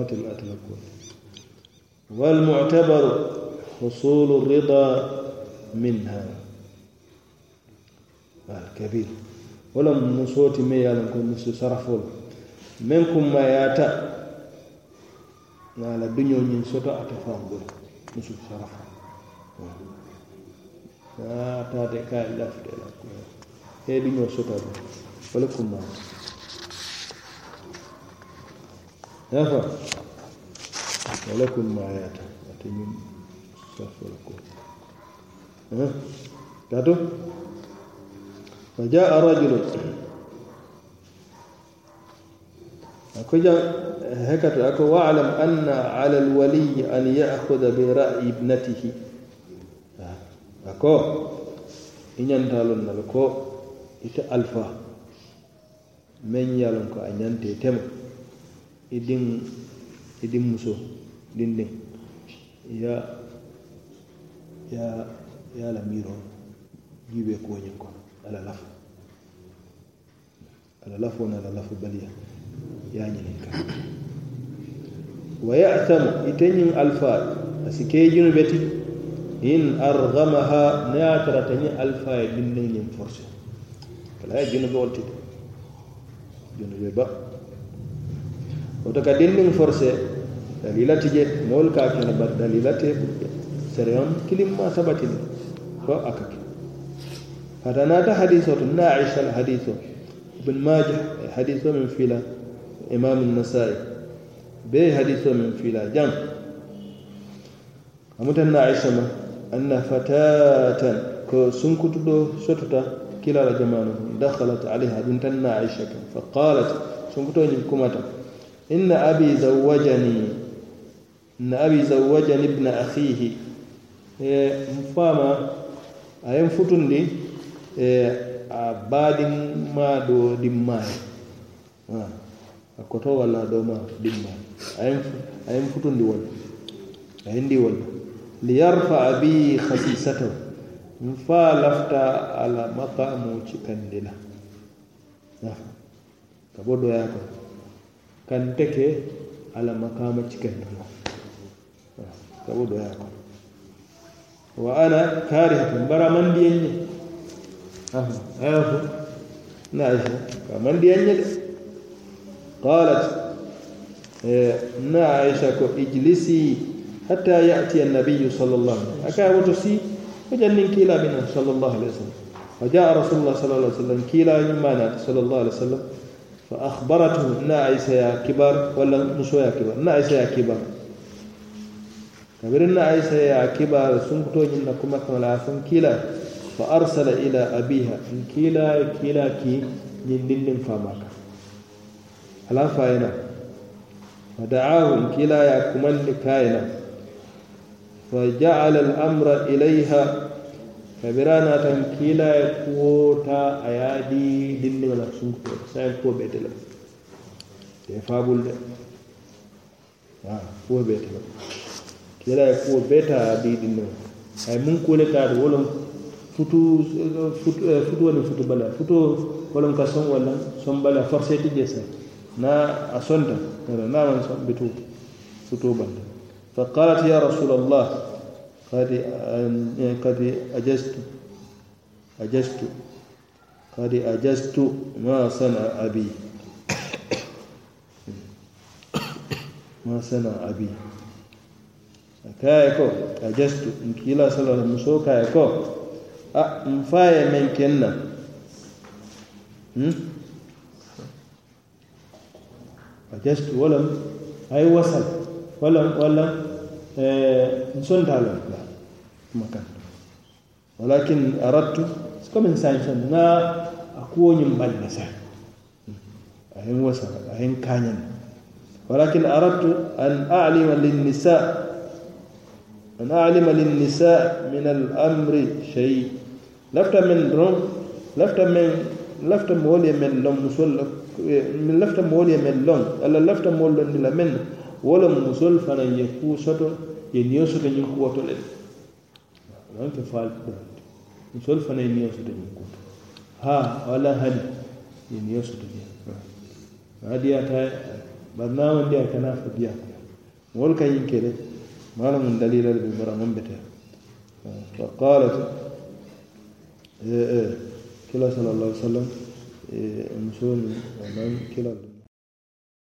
وات الأتلقون والمعتبر حصول الرضا منها الكبير ولم مسوت مي يالنكم مسو صرفول منكم ما ياتا على الدنيا من سوتا أتفهم بول مسو صرف ta de ka lafde la ko he di ñoo sota yafa ولكم ياتا أتمنى استغفر ها كاتو فجاء رجل أكوجا هكذا أكو واعلم أن على الولي أن يأخذ برأي ابنته أكو إن ينتالون نلكو إتا ألفا من يالون كو أن i din i din muso din din. Ya ya ya la miro jibe ko nyen ko ala lafu ala lafu na ala lafu baliya ya nyen ka wa ya'thamu itanyin alfa asike junubeti in arghamaha na taratanyi alfa e din din nyen force kala junube wolti. Junube ba. Wata ka dinnin force dalilati je mol ka kana bar dalilati sereyon kilimma sabatini fo akake fatanata hadiso to na aisha al hadiso ibn majah hadiso min fila imam an-nasai be hadiso min fila jam amutan na aisha ma anna fatatan ko sunkutudo sotota kila la jamanu dakhalat alaiha dun tanna aisha fa qalat sunkuto ni kumata inna abi zawajani inna abi zawajani ibn akhihi. E mfama ayen futundi e a baadin ma do dimmaye a koto walla do ma dimmaye ayen ayen futundi wol ayindi wol li yarfa bi khasisatahu mfa lafta ala maqamu cikandila ka bo doya ko kan teke ala maqama cikandila ka bo doya ko wa ana karihatun bara mandiyenñe aya fo na aicha ka mandiyenñe de qalat na aicha ko ijlisi hatta yati annabiyu sall llah alih aka woto si ko jannin kiila mina sall llah alih wa sallam fa jaa rasulullah sal lah sallam kiila ñimmanati sall llah alih sallam فأخبرته نعيسى يا كبار ولا موسى يا كبار عيسى يا كبار كبرنا عيسى يا كبار سنكتو جنة كما كما لعفن كلا فأرسل إلى أبيها إن كلا كلا كي جندن فماك ألا فاينا. فدعاه إن كلا يا كمان كاينا. فجعل الأمر إليها kabira na tan kila e kuwota a yaadi dindigala sunkuto bai kuwo da ya fabul da a kuwo bai tele kila ya e kuwo beta adi dindigala ay mun kuule ta wolon futu eh, futu woni futu bala. Futu wolon ka son walla son bala forcé tije sa. Na a son da na man son bitu futu bala. Fa qalat ya rasulallah قد يعني قد أجزت. أجزت. قد أجزت ما صنع أبي. ما صنع أبي. كايكو أجزت. إن كلا صلى الله عليه وسلم كايكو أمفاي من كنا. أجزت. ولم أي وصل. ولم ولم E, nsonta lon la makanto walakin aradtu comme sañ son nga a kuwoñum balle sa. Ayen wasa ayen kañan. Walakin aradtu an alima linnisa an alima linnisa min al amri shey lafta men ron lafta men lafta moolu ye men lon musol min eh, lafta moolu ye men lon alla lafta moolu londila men wala le fana fanaŋ ye kuu soto ye niyo soto ñiŋ ku woto le maŋ ke faali doronti fana ye niyo soto ñiŋ ku to ha wala hadi ye niyo soto je maa diyaata bari naŋ kana fo diyaa kono moolu ka ñiŋ ke de maa la muŋ dalila le be bara muŋ beteya fa qalat kila sallallahu alaihi wasallam musolu naŋ kila